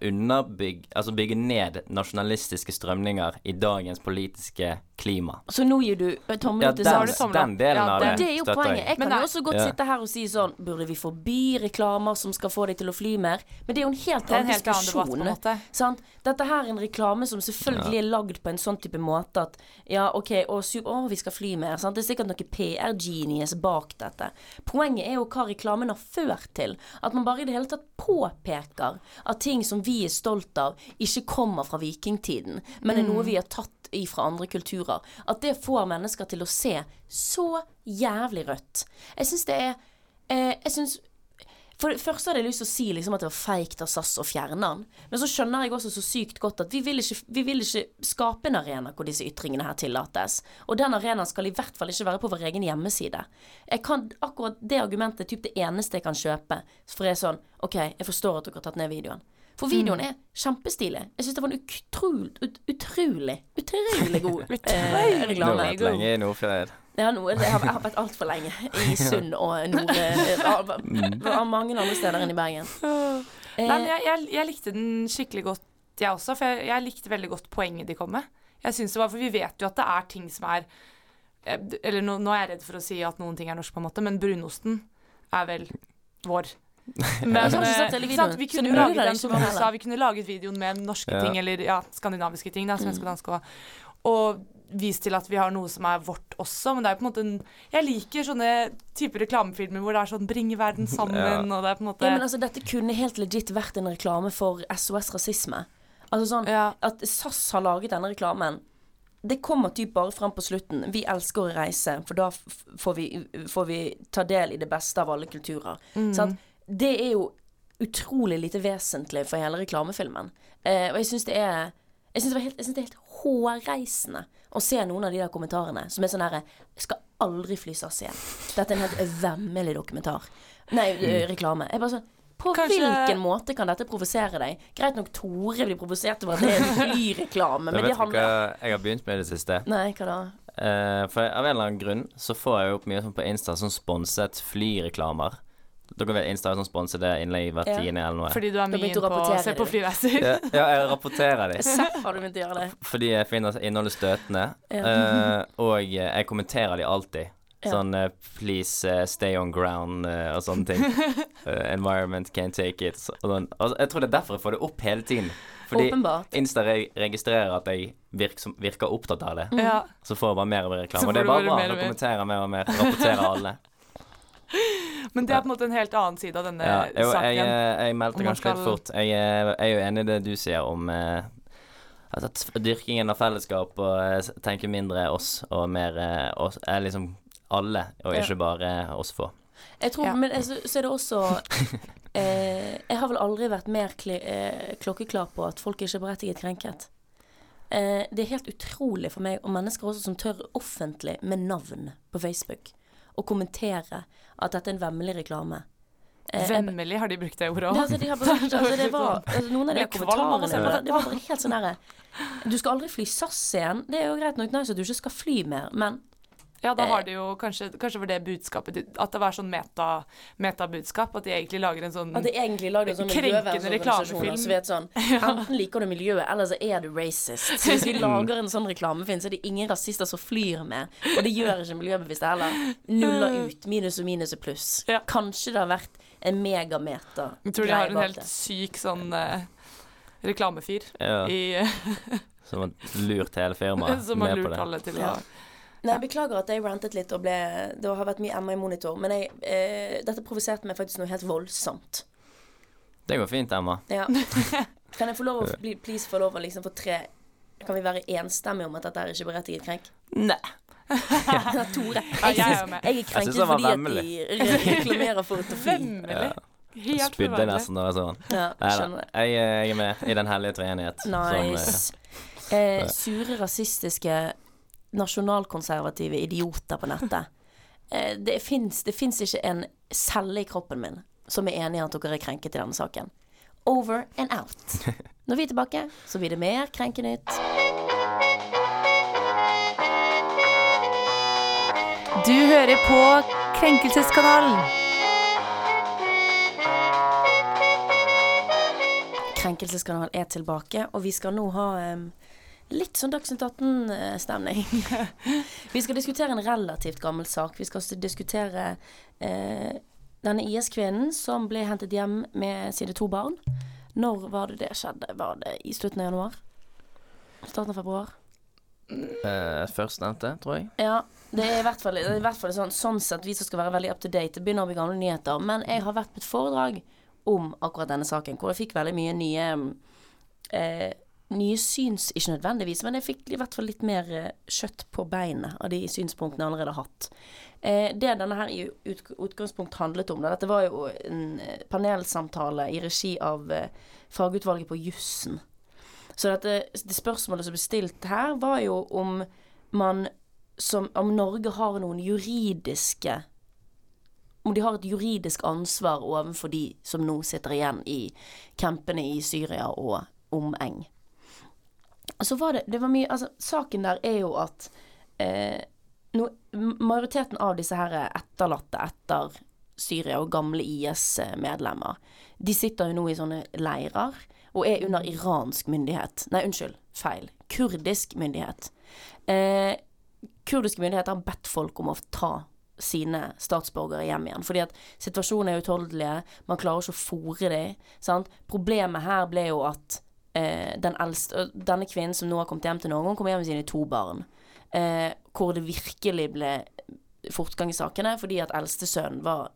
underbygge Altså bygge ned nasjonalistiske strømninger i dagens politiske klima. Så nå gir du eh, tommel Ja, opp til den, den delen Ja, av det- det, Det er jo poenget. jeg. Kan jo også godt Ja. sitte her og si sånn Burde vi forby reklamer som skal få deg til å fly mer? Men det er jo en helt annen en annen helt annen debatt, diskusjon. Sant? Dette her er en reklame som selvfølgelig er lagd på en sånn type måte at ja, OK, å, å vi skal fly mer. Sant? Det er sikkert noe PR-genies bak dette. Poenget er jo hva reklamen har ført til. At man bare i det hele tatt påpeker at ting som vi er stolt av, ikke kommer fra vikingtiden, men er noe vi har tatt ifra andre kulturer. At det får mennesker til å se så jævlig rødt. Jeg syns det er eh, Jeg syns for det første hadde jeg lyst til å si liksom at det var feigt av SAS å fjerne den. Men så skjønner jeg også så sykt godt at vi vil, ikke, vi vil ikke skape en arena hvor disse ytringene her tillates. Og den arenaen skal i hvert fall ikke være på vår egen hjemmeside. Jeg kan, akkurat det argumentet er typ det eneste jeg kan kjøpe. For jeg er sånn OK, jeg forstår at dere har tatt ned videoen. For videoen er kjempestilig. Jeg syns det var en utrolig, ut, utrolig, utrolig god eh, Du har vært lenge i Nordfjord. Ja, nå, jeg, har, jeg har vært altfor lenge i Sund og Nord... eh, av- av mange andre steder enn i Bergen. Nei, men jeg, jeg, jeg likte den skikkelig godt, jeg også. For jeg, jeg likte veldig godt poenget de kom med. Jeg synes det var, For vi vet jo at det er ting som er eh, Eller nå, nå er jeg redd for å si at noen ting er norsk, på en måte, men brunosten er vel vår. Men, eh, sant, vi kunne jo laget den som du sa, vi kunne laget videoen med norske ting, eller ja, skandinaviske ting, da, svenske Mm. og dansk og, og vist til at vi har noe som er vårt også. Men det er på en måte en, Jeg liker sånne typer reklamefilmer hvor det er sånn 'bring verden sammen', Ja. og det er på en måte Ja, men altså, dette kunne helt legit vært en reklame for SOS Rasisme. Altså sånn Ja. at SAS har laget denne reklamen. Det kommer typ bare fram på slutten. Vi elsker å reise, for da får vi, får vi ta del i det beste av alle kulturer. Sant? Det er jo utrolig lite vesentlig for hele reklamefilmen. Eh, og jeg syns det er jeg synes det, det er helt hårreisende å se noen av de der kommentarene som er sånn herre skal aldri fly SAS igjen. Dette er en helt vemmelig dokumentar. Nei, eh, reklame. Jeg bare sånn På Kanskje- hvilken måte kan dette provosere deg? Greit nok Tore blir provosert over at det er flyreklame, men det handler hva jeg har begynt med det siste? Nei, hva da? Eh, for av en eller annen grunn så får jeg jo opp mye sånn på Insta sånn sponset flyreklamer. Dere vet Insta er sånn det innlegg hvert Ja. tiende eller noe. Fordi du er min på å se på det. flyreiser. ja, ja, jeg rapporterer de. Seff har du begynt å gjøre det. Fordi jeg finner innholdet støtende. Ja. Uh, og jeg kommenterer de alltid. Ja. Sånn uh, 'please uh, stay on ground' og sånne ting. 'environment can't take it'. Så, og sånn. altså, jeg tror det er derfor jeg får det opp hele tiden. Fordi Åpenbart. Insta re registrerer at jeg virker, virker opptatt av det. Ja. Så får jeg bare mer og mer reklame. Og det er bare bra. mer og Da mer. kommenterer jeg mer og mer. Rapporterer alle. Men det er på en måte en helt annen side av denne Ja, jo, saken. Jeg, jeg meldte man litt fort. Jeg, eh, jeg er jo enig i det du sier om eh, altså dyrkingen av fellesskap og eh, tenke mindre oss og mer eh, oss, er liksom alle, og ikke bare oss få. Jeg tror, Ja. Men så, så er det også eh, Jeg har vel aldri vært mer kli, eh, klokkeklar på at folk ikke er berettiget krenket. Eh, det er helt utrolig for meg, og mennesker også som tør offentlig med navn på Facebook å kommentere at dette er en vemmelig reklame. Eh, Vemmelig har de brukt det ordet òg. altså, de altså, det var, altså, noen av de kommentarene det var, det. det var bare helt sånn herre Du skal aldri fly SAS igjen. Det er jo greit nok nice at du ikke skal fly mer, men Ja, da Eh. har de jo kanskje Kanskje var det budskapet At det var sånn meta- metabudskap. at de egentlig lager en sånn at de egentlig lager en sånn Krenkende reklamefilm. Så vet sånn Enten liker du miljøet, eller så er du racist. Så hvis vi lager en sånn reklamefilm, så er det ingen rasister som flyr med. Og det gjør ikke miljøbevisste heller. Nuller ut. Minus og minus og pluss. Ja. Kanskje det har vært en megameter Jeg tror de har en helt det. syk sånn eh, reklamefyr Ja, i, som har lurt hele firmaet som har lurt alle til å Ja. Nei, beklager at jeg rantet litt og ble Det har vært mye Emma i monitor, men jeg, eh, dette provoserte meg faktisk noe helt voldsomt. Det går fint, Emma. Ja. Kan jeg få lov å bli, please få lov å liksom få tre Kan vi være enstemmige om at dette er ikke berettiget krenk? Nei. Tore. Ja, Jeg, jeg synes, med. jeg er Jeg krenket var fordi at de reklamerer for autofi. Vemmelig. Helt Spydde nesten da jeg så den. Ja, skjønner det. Jeg, jeg er med i den hellige treenighet. som, eh, Nice. Eh, sure, rasistiske, nasjonalkonservative idioter på nettet. Eh, det fins ikke en celle i kroppen min som er enig i at dere er krenket i denne saken. Over and out. Når vi er tilbake, så blir det mer Krenkenytt. Du hører på Krenkelseskanalen. Krenkelseskanalen er tilbake, og vi skal nå ha em, litt sånn Dagsnytt 18-stemning. vi skal diskutere en relativt gammel sak. Vi skal diskutere eh, denne IS-kvinnen som ble hentet hjem med sine to barn. Når var det det skjedde? Var det i slutten av januar? Starten av februar? Eh, Førstnevnte, tror jeg. Ja, det er i hvert fall, i hvert fall sånn, sånn sett vi som skal være veldig up to date. Begynner å bli gamle nyheter. Men jeg har vært på et foredrag om akkurat denne saken, hvor jeg fikk veldig mye nye eh, Nye syns, ikke nødvendigvis, men jeg fikk i hvert fall litt mer eh, kjøtt på beinet av de synspunktene jeg allerede har hatt. Eh, det denne her i ut, utgangspunkt handlet om, dette var jo en eh, panelsamtale i regi av fagutvalget på jussen. Så dette, det spørsmålet som ble stilt her, var jo om man som Om Norge har noen juridiske Om de har et juridisk ansvar overfor de som nå sitter igjen i campene i Syria og omeng. Så var det Det var mye Altså, saken der er jo at eh, no, majoriteten av disse her etterlatte etter Syria og gamle IS-medlemmer, de sitter jo nå i sånne leirer og er under iransk myndighet. Nei, unnskyld. Feil. Kurdisk myndighet. Eh, kurdiske myndigheter har bedt folk om å ta sine statsborgere hjem igjen. Fordi at situasjonen er utholdelige, man klarer ikke å fòre dem. Sant? Problemet her ble jo at eh, den eldste, denne kvinnen som nå har kommet hjem til Norge, hun kom hjem med sine to barn. Eh, hvor det virkelig ble fortgang i sakene, fordi at eldstesønnen var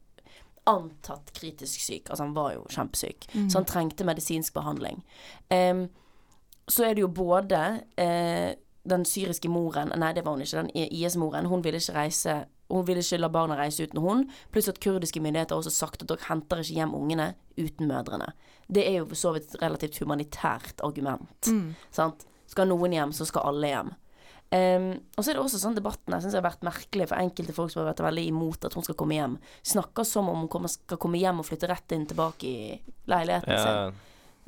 antatt kritisk syk. Altså han var jo kjempesyk. Så han trengte medisinsk behandling. Eh, så er det jo både eh, den syriske moren Nei, det var hun ikke. Den IS-moren. Hun ville ikke reise Hun vil ikke la barna reise uten hun. Pluss at kurdiske myndigheter har også sagt at dere henter ikke hjem ungene uten mødrene. Det er jo for så vidt et relativt humanitært argument. Sant? Skal noen hjem, så skal alle hjem. Um, og så er det også sånn debatten jeg synes har vært merkelig for enkelte folk som har vært veldig imot at hun skal komme hjem. Snakker som om hun kommer, skal komme hjem og flytte rett inn tilbake i leiligheten sin.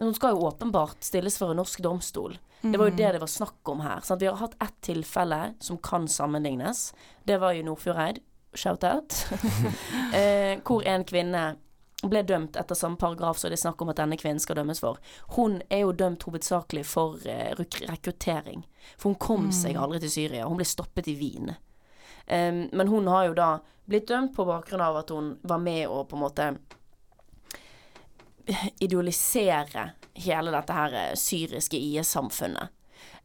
Hun skal jo åpenbart stilles for en norsk domstol. Det var jo det det var snakk om her. Sant? Vi har hatt ett tilfelle som kan sammenlignes. Det var jo Nordfjordeid. Shout-out. eh, hvor en kvinne ble dømt etter samme paragraf som det er snakk om at denne kvinnen skal dømmes for. Hun er jo dømt hovedsakelig for eh, rekruttering. For hun kom seg aldri til Syria. Hun ble stoppet i Wien. Em, men hun har jo da blitt dømt på bakgrunn av at hun var med og på en måte idealisere hele dette her eh, syriske IS-samfunnet.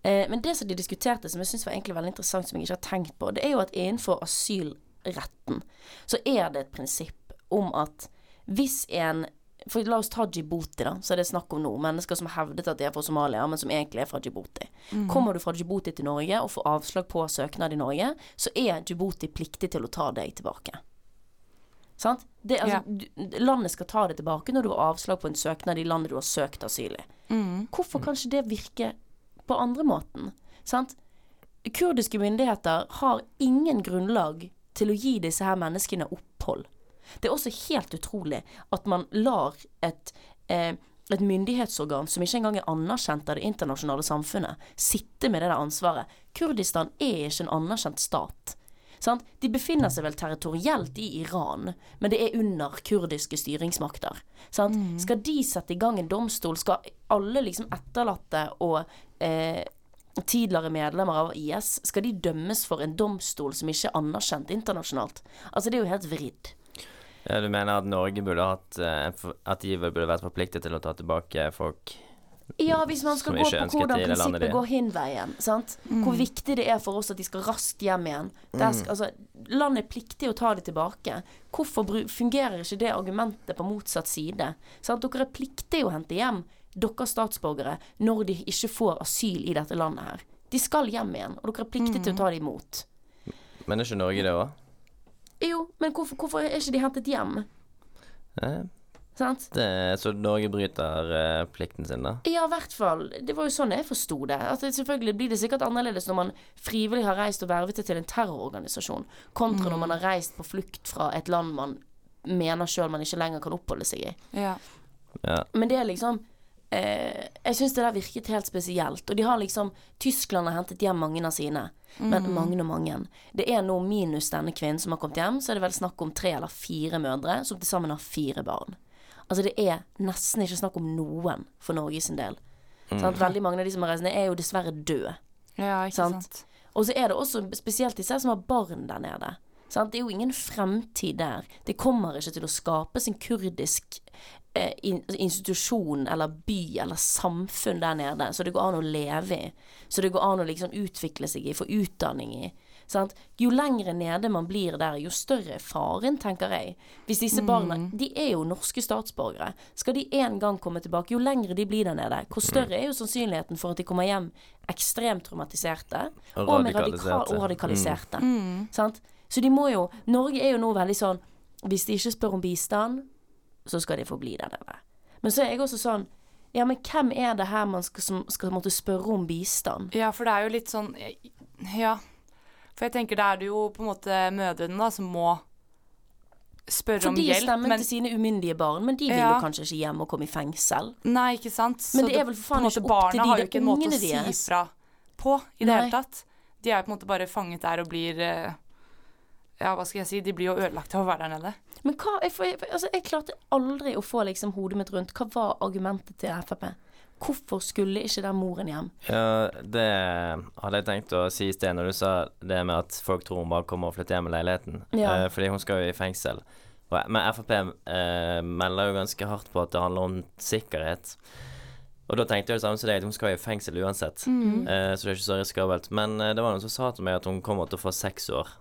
Eh, men det som de diskuterte, som jeg syns var egentlig veldig interessant, som jeg ikke har tenkt på, det er jo at innenfor asylretten så er det et prinsipp om at hvis en for La oss ta Djibouti, da. Så er det snakk om nå. Mennesker som har hevdet at de er fra Somalia, men som egentlig er fra Djibouti. Kommer du fra Djibouti til Norge og får avslag på søknad i Norge, så er Djibouti pliktig til å ta deg tilbake. Sant? Det, altså, du, landet skal ta det tilbake når du har avslag på en søknad i landet du har søkt asyl i. Hvorfor kan ikke det virke på andre måten? Sant? Kurdiske myndigheter har ingen grunnlag til å gi disse her menneskene opphold. Det er også helt utrolig at man lar et, eh, et myndighetsorgan som ikke engang er anerkjent av det internasjonale samfunnet, sitte med det der ansvaret. Kurdistan er ikke en anerkjent stat. Sant? De befinner seg vel territorielt i Iran, men det er under kurdiske styringsmakter. Sant? Skal de sette i gang en domstol, skal alle liksom etterlatte og eh, tidligere medlemmer av IS, skal de dømmes for en domstol som ikke er anerkjent internasjonalt? Altså, det er jo helt vridd. Ja, du mener at Norge burde hatt eh, At giver burde vært forpliktet til å ta tilbake folk Ja, hvis man skal gå på hvordan prinsippet går hin veien, sant? Hvor viktig det er for oss at de skal raskt hjem igjen. Der skal, altså, landet er pliktig å ta det tilbake. Hvorfor bru- fungerer ikke det argumentet på motsatt side? Sant? Dere er pliktige å hente hjem deres statsborgere når de ikke får asyl i dette landet her. De skal hjem igjen, og dere er pliktige til å ta dem imot. Men er ikke Norge det òg? Jo, men hvorfor, hvorfor er ikke de hentet hjem? Eh, Sant? det- så Norge bryter uh, plikten sin, da? Ja, i hvert fall. Det var jo sånn jeg forsto det. At det selvfølgelig blir det sikkert annerledes når man frivillig har reist og vervet seg til en terrororganisasjon, kontra når man har reist på flukt fra et land man mener sjøl man ikke lenger kan oppholde seg i. Ja. Ja. Men det er liksom eh, Jeg syns det der virket helt spesielt. Og de har liksom Tyskland har hentet hjem mange av sine. Men mange og mange. Det er nå minus denne kvinnen som har kommet hjem, så er det vel snakk om tre eller fire mødre som til sammen har fire barn. Altså det er nesten ikke snakk om noen for Norge sin del. Sant? Veldig mange av de som har reist ned, er jo dessverre døde. ja, ikke Sant. sant. Og så er det også spesielt disse som har barn der nede. Sant? Det er jo ingen fremtid der. Det kommer ikke til å skapes en kurdisk eh, institusjon eller by eller samfunn der nede så det går an å leve i. Så det går an å liksom utvikle seg i, få utdanning i. Sant? Jo lengre nede man blir der, jo større er faren, tenker jeg. Hvis disse barna De er jo norske statsborgere. Skal de en gang komme tilbake, jo lengre de blir der nede, hvor større er jo sannsynligheten for at de kommer hjem ekstremt traumatiserte Og og, radikal, radikaliserte. og radikaliserte. Sant? Så de må jo Norge er jo nå veldig sånn Hvis de ikke spør om bistand, så skal de få bli der nede. Men så er jeg også sånn Ja, men hvem er det her man skal, som skal måtte spørre om bistand? Ja, for det er jo litt sånn Ja. For jeg tenker det er det jo på en måte mødrene da som må spørre om hjelp. For de stemmer Men, til sine umyndige barn, men de vil Ja. jo kanskje ikke hjem og komme i fengsel. nei, ikke sant. Men det er vel for faen på en måte, ikke ungene deres. barna har jo er ikke en måte å si fra på i det Nei. hele tatt. De er jo på en måte bare fanget der og blir eh, Ja, hva skal jeg si. De blir jo ødelagt av å være der nede. Men hva Jeg, for, jeg, altså, jeg klarte aldri å få liksom hodet mitt rundt hva var argumentet til Frp. Hvorfor skulle ikke den moren hjem? Ja, det hadde jeg tenkt å si i sted når du sa det med at folk tror hun bare kommer og flytter hjem i leiligheten. Ja. Eh, fordi hun skal jo i fengsel. Men Frp eh, melder jo ganske hardt på at det handler om sikkerhet. Og da tenkte jeg det samme som deg, hun skal jo i fengsel uansett. Eh, så det er ikke så risikabelt. Men eh, det var noen som sa til meg at hun kommer til å få seks år.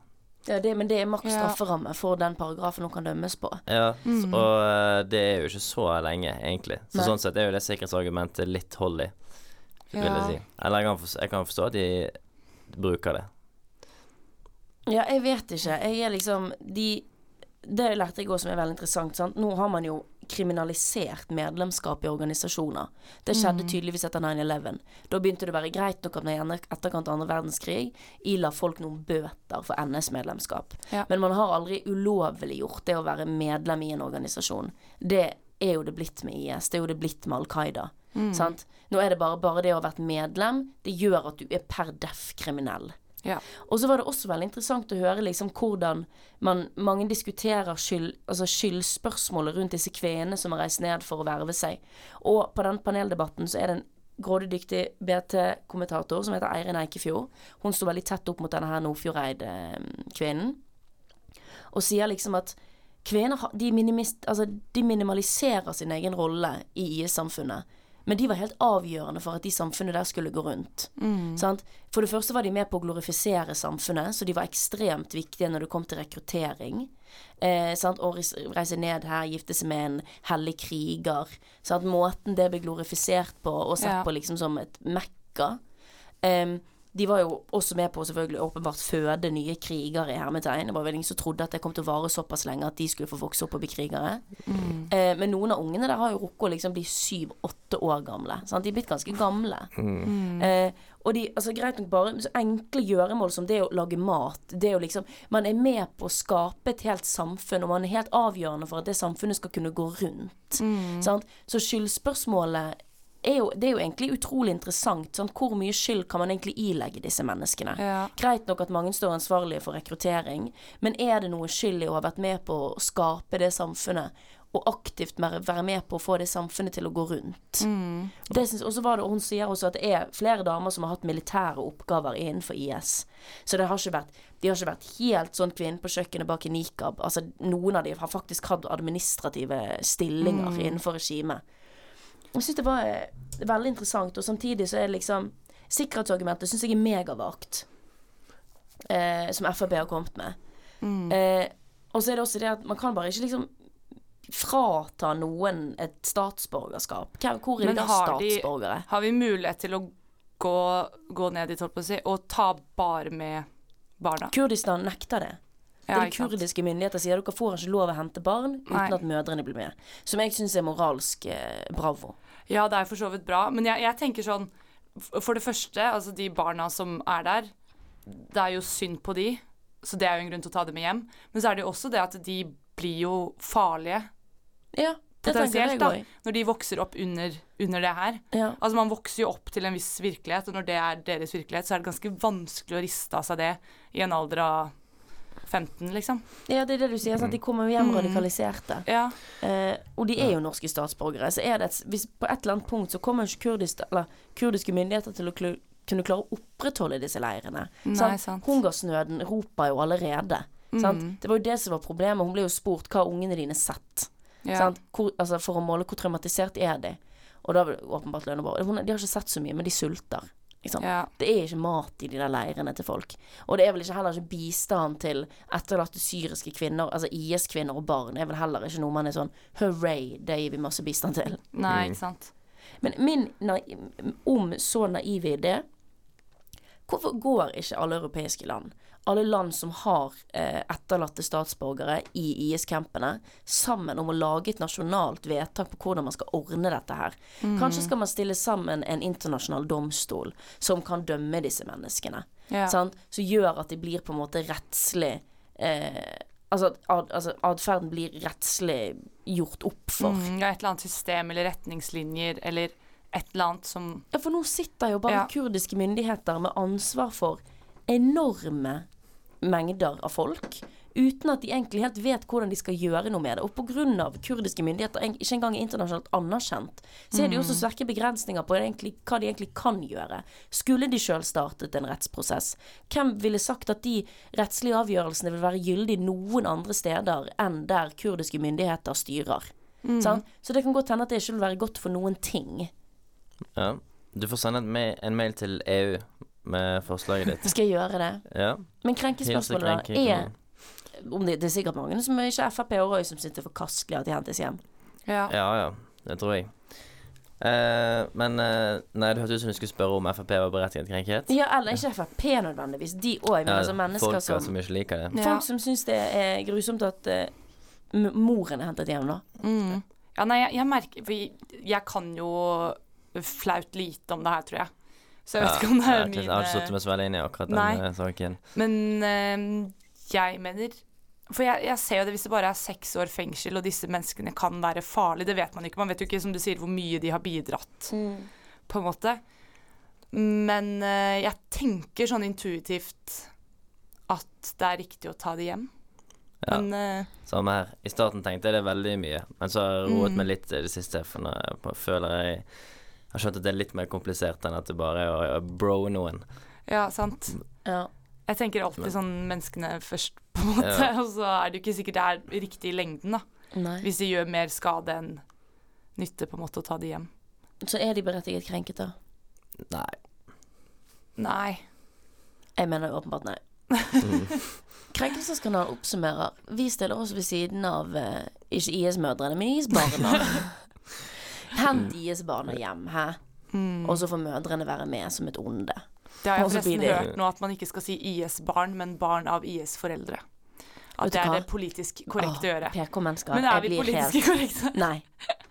Ja, det, men det er maks strafferamme for den paragrafen hun kan dømmes på. Ja, så, og eh, det er jo ikke så lenge, egentlig. Så Nei. sånn sett er jo det sikkerhetsargumentet litt hold i, vil Ja. jeg si. Eller jeg kan, forstå, jeg kan forstå at de bruker det. Ja, jeg vet ikke. Jeg er liksom de Det lærte jeg òg som er veldig interessant. Sant? Nå har man jo kriminalisert medlemskap i organisasjoner. Det skjedde tydeligvis etter 9-11. Da begynte det å være greit nok at man i etterkant av andre verdenskrig ila folk noen bøter for NS-medlemskap. Ja. Men man har aldri ulovliggjort det å være medlem i en organisasjon. Det er jo det blitt med IS. Det er jo det blitt med Al Qaida. Mm. Sant? Nå er det bare, bare det å ha vært medlem, det gjør at du er per deff kriminell. Ja. Og så var det også veldig interessant å høre liksom hvordan man, mange diskuterer skyld, altså skyldspørsmålet rundt disse kvenene som har reist ned for å verve seg. Og på den paneldebatten så er det en grådig BT-kommentator som heter Eirin Eikefjord. Hun står veldig tett opp mot denne her Nordfjordeid-kvinnen. Og sier liksom at kvinner de, altså, de minimaliserer sin egen rolle i IS-samfunnet. Men de var helt avgjørende for at de samfunnet der skulle gå rundt. Sant? For det første var de med på å glorifisere samfunnet, så de var ekstremt viktige når det kom til rekruttering. Eh, sant? Å reise ned her, gifte seg med en hellig kriger. Sant? Måten det ble glorifisert på og sett Ja. på liksom som et mekka. Em, de var jo også med på å selvfølgelig åpenbart føde nye krigere i hermetegn. Det var vel ingen som trodde at det kom til å vare såpass lenge at de skulle få vokse opp og bli krigere. Eh, men noen av ungene der har jo rukket å liksom bli syv-åtte år gamle. Sant? De er blitt ganske gamle. Eh, og de, altså greit nok bare så enkle gjøremål som det å lage mat, det jo liksom Man er med på å skape et helt samfunn, og man er helt avgjørende for at det samfunnet skal kunne gå rundt. Sant? Så skyldspørsmålet er jo, det er jo egentlig utrolig interessant. Sånn, Hvor mye skyld kan man egentlig ilegge disse menneskene? Ja. Greit nok at mange står ansvarlige for rekruttering, men er det noe skyld i å ha vært med på å skape det samfunnet, og aktivt være med på å få det samfunnet til å gå rundt? Det synes, og så var det, hun sier også at det er flere damer som har hatt militære oppgaver innenfor IS. Så det har ikke vært, de har ikke vært helt sånn kvinne på kjøkkenet bak i nikab. Altså, noen av dem har faktisk hatt administrative stillinger innenfor regimet. Jeg syns det var eh, veldig interessant, og samtidig så er det liksom Sikkerhetsargumentet syns jeg er megavagt, eh, som Frp har kommet med. Eh, og så er det også det at man kan bare ikke liksom frata noen et statsborgerskap. Hvor, Hvor er det Men da har de- statsborgere? Har vi mulighet til å gå, gå ned dit, holdt på å si, og ta bare med barna? Kurdistan nekter det. Ja, det kurdiske myndigheter sier dere får ikke lov å hente barn uten Nei. at mødrene blir med. Som jeg syns er moralsk eh, bravo. Ja, det er for så vidt bra, men jeg, jeg tenker sånn For det første, altså de barna som er der, det er jo synd på de, så det er jo en grunn til å ta dem med hjem. Men så er det jo også det at de blir jo farlige Ja, det tenker potensielt, jeg da, når de vokser opp under, under det her. Ja. Altså Man vokser jo opp til en viss virkelighet, og når det er deres virkelighet, så er det ganske vanskelig å riste av seg det i en alder av 15, liksom. ja, det er det du sier. Sant? De kommer jo hjem Mm. radikaliserte. Ja. Eh, og de er jo norske statsborgere. Så er det et, hvis på et eller annet punkt så kommer ikke kurdisk, eller, kurdiske myndigheter til å kunne klare å opprettholde disse leirene. Nei, Sant? sant. Hungersnøden roper jo allerede. Sant? Mm. Det var jo det som var problemet. Hun ble jo spurt hva ungene dine sett. Ja. Sant? Hvor, altså, for å måle hvor traumatisert er de. Og da åpenbart lønn og bra. Hun- De har ikke sett så mye, men de sulter. Liksom. Ja. Det er ikke mat i de der leirene til folk. Og det er vel ikke heller ikke bistand til etterlatte syriske kvinner, altså IS-kvinner og barn, er vel heller ikke noe man er sånn hurray, det gir vi masse bistand til. Nei, ikke sant. Men min om så naiv idé Hvorfor går ikke alle europeiske land, alle land som har eh, etterlatte statsborgere i IS-campene, sammen om å lage et nasjonalt vedtak på hvordan man skal ordne dette her? Kanskje skal man stille sammen en internasjonal domstol som kan dømme disse menneskene. Ja. Sant? Som gjør at de blir på en måte rettslig eh, Altså at ad, altså atferden blir rettslig gjort opp for. Mm, ja, et eller annet system eller retningslinjer eller et eller annet som Ja, for nå sitter jo bare Ja. kurdiske myndigheter med ansvar for enorme mengder av folk, uten at de egentlig helt vet hvordan de skal gjøre noe med det. Og pga. kurdiske myndigheter ikke engang er internasjonalt anerkjent, så er det jo også sterke begrensninger på egentlig, hva de egentlig kan gjøre. Skulle de sjøl startet en rettsprosess, hvem ville sagt at de rettslige avgjørelsene vil være gyldige noen andre steder enn der kurdiske myndigheter styrer? Sant? Så det kan godt hende at det ikke vil være godt for noen ting. Ja. Du får sende en mail til EU med forslaget ditt. Skal jeg gjøre det? Ja. Men krenkespørsmålet da er om det, det er sikkert mange som er ikke Frp og Røy som sitter forkastelig at de hentes hjem. Ja. Ja ja, det tror jeg. Eh, men eh, Nei, det hørtes ut som du skulle spørre om Frp var berettiget krenket. Ja, eller ikke Frp nødvendigvis, de òg, men Ja, altså mennesker folk som, som ikke liker det. Ja. Folk som syns det er grusomt at uh, moren er hentet hjem, da. Mm. ja, nei, jeg, jeg merker For jeg, jeg kan jo flaut lite om det her, tror jeg. Så jeg vet ikke om det er ja, mine jeg har ikke min satt meg så veldig inn i akkurat den Nei. eh, saken. Men eh, jeg mener For jeg, jeg ser jo det hvis det bare er seks år fengsel, og disse menneskene kan være farlige. Det vet man ikke. Man vet jo ikke, som du sier, hvor mye de har bidratt, på en måte. Men eh, jeg tenker sånn intuitivt at det er riktig å ta det hjem. Ja. Men uh, Samme her. I starten tenkte jeg det veldig mye, men så har jeg roet Mm. meg litt i det siste. For jeg føler jeg har skjønt at det er litt mer komplisert enn at det bare er å, å bro noen. ja, sant. Ja. Jeg tenker alltid sånn menneskene først, på en måte. Ja. Og så er det jo ikke sikkert det er riktig i lengden, da. Nei. Hvis de gjør mer skade enn nytte, på en måte, å ta de hjem. Så er de berettiget krenket, da? Nei. Nei. Jeg mener åpenbart nei. Krenkelseskanal oppsummerer Vi stiller oss ved siden av eh, ikke IS-mødrene, men IS-barna. Hent IS-barna hjem, hæ? Mm. Og så får mødrene være med som et onde. Det har jeg forresten det- hørt nå, at man ikke skal si IS-barn, men barn av IS-foreldre. At det er hva? det politisk korrekte å gjøre. PK-mennesker. Men er vi politisk helt korrekte? Nei.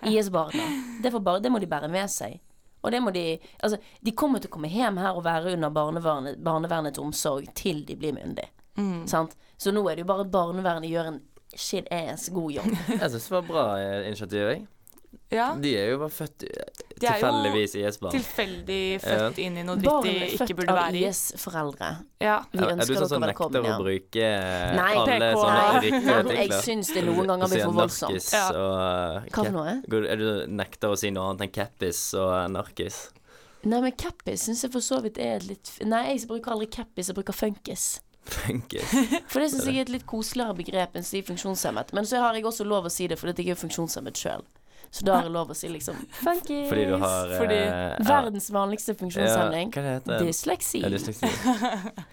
IS-barna. Det, det må de bære med seg. Og det må de Altså, de kommer til å komme hjem her og være under barnevernet, barnevernets omsorg til de blir myndige. Mm. Sant? Så nå er det jo bare at barnevernet gjør en shit ass god jobb. Jeg syns det var bra eh, initiativ, jeg. Ja. De er jo bare født i- De er jo tilfeldigvis IS-barn. Tilfeldig født inn i noe dritt de ikke burde være i. Barn født av IS-foreldre. Ja. Vi Er, er du sånn som nekter å bruke eh, Nei, alle PK. sånne riktige men jeg syns det noen ganger blir for voldsomt. narkis Ja. og eh, Hva for noe? Går- Er du nekter å si noe annet enn cappis og narkis? Nei, men cappis syns jeg for så vidt er et litt Nei, jeg bruker aldri cappis, jeg bruker funkis. Funkis. For det syns jeg er et litt koseligere begrep enn å si funksjonshemmet. Men så har jeg også lov å si det fordi jeg er funksjonshemmet sjøl. Så da er det lov å si liksom funkies. Fordi du har eh, Fordi ja, Verdens vanligste funksjonshemning. Ja, hva det heter Dysleksi. Ja, dysleksi.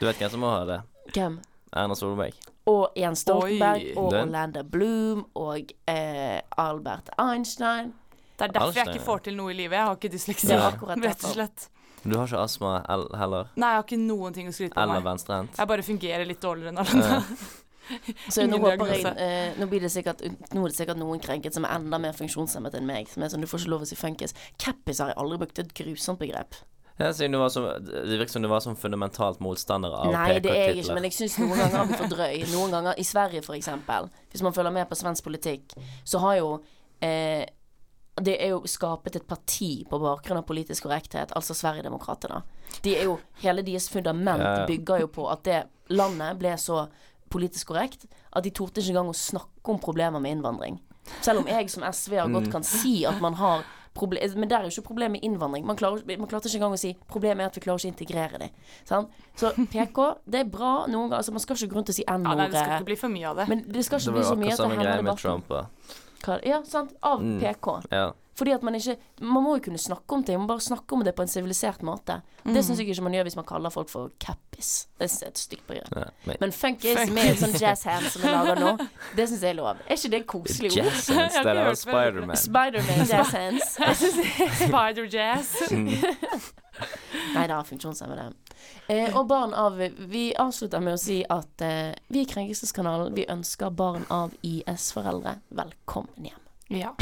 Du vet hvem som må ha det? Hvem? Erna Solberg. Og Jens Stoltenberg Oi. og Den. Orlando Bloom og eh, Albert Einstein. Det er derfor jeg ikke får til noe i livet. Jeg har ikke dysleksi. Det er akkurat Rett og derfor. slett. Du har ikke astma el- heller? Nei, jeg har ikke noen ting å skryte på Eller meg. venstrehendt? Jeg bare fungerer litt dårligere enn alle andre. Så nå jeg eh, nå, blir det sikkert, nå er det sikkert noen krenket som er enda mer funksjonshemmet enn meg. Som er sånn, du får ikke lov å si funkis. Cappis har jeg aldri brukt. Det er et grusomt begrep. Ja, det virker som du var som fundamentalt motstander av Nei, det er jeg ikke, men jeg syns noen ganger har vi for drøy. Noen ganger i Sverige, for eksempel, hvis man følger med på svensk politikk, så har jo eh, det er jo skapet et parti på bakgrunn av politisk korrekthet, altså Sverigedemokraterna. De er jo, hele deres fundament bygger jo på at det landet ble så politisk korrekt at de torde ikke engang å snakke om problemer med innvandring. Selv om jeg som SV-er Mm. godt kan si at man har problem, Men det er jo ikke problemet med innvandring. Man, klarer, man klarte ikke engang å si problemet er at vi klarer ikke å integrere dem. Sant? Så PK, det er bra noen ganger. Altså, man skal ikke gå rundt og si Ja, det skal ikke bli for mye av det. men det skal ikke var bli så mye at det samme hemmer debatten. Trump. Hva- Ja, sant. Av Mm. PK. Ja. Fordi at man ikke Man må jo kunne snakke om ting. Man må bare snakke om det på en sivilisert måte. Det syns jeg ikke man gjør hvis man kaller folk for cappis. Det jeg er et stygt begrep. Ja, men Men funkis med sånn jazz hands som vi lager nå, det syns jeg er lov. Er ikke det koselig ord? Jazz hands, Jeg har det er hørt Spiderman. Spiderman jazz hands. Spider jazz. Nei da, funksjonshemmede. Eh, og barn av Vi avslutter med å si at eh, vi i Krenkelseskanalen vi ønsker barn av IS-foreldre velkommen hjem. Ja.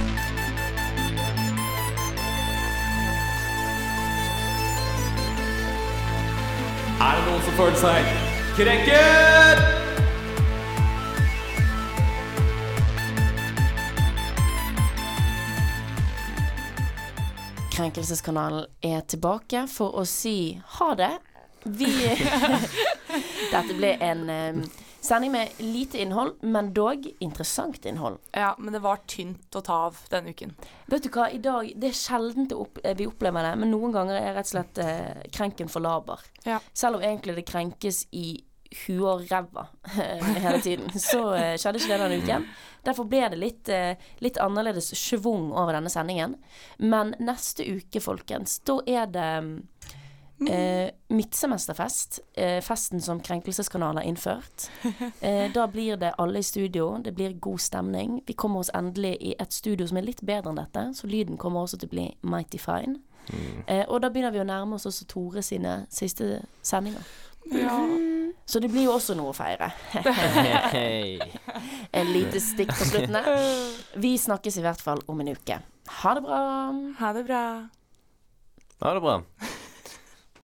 Er det noen som føler seg krenket? Krenkelseskanalen er tilbake for å si ha det. Vi Dette ble en sending med lite innhold, men dog interessant innhold. ja, men det var tynt å ta av denne uken. Vet du hva, i dag Det er sjelden opp, eh, vi opplever det, men noen ganger er rett og slett eh, krenken for laber. Ja. Selv om egentlig det krenkes i huet og ræva hele tiden, så eh, skjedde ikke det denne uken. Derfor ble det litt, eh, litt annerledes schwung over denne sendingen. Men neste uke, folkens, da er det eh, midtsemesterfest. Eh, festen som Krenkelseskanalen har innført. Eh, da blir det alle i studio. Det blir god stemning. Vi kommer oss endelig i et studio som er litt bedre enn dette, så lyden kommer også til å bli mighty fine. Eh, og da begynner vi å nærme oss også Tore sine siste sendinger. Ja. Så det blir jo også noe å feire. En lite stikk på slutten der. Vi snakkes i hvert fall om en uke. Ha det bra. Ha det bra. Ha det bra.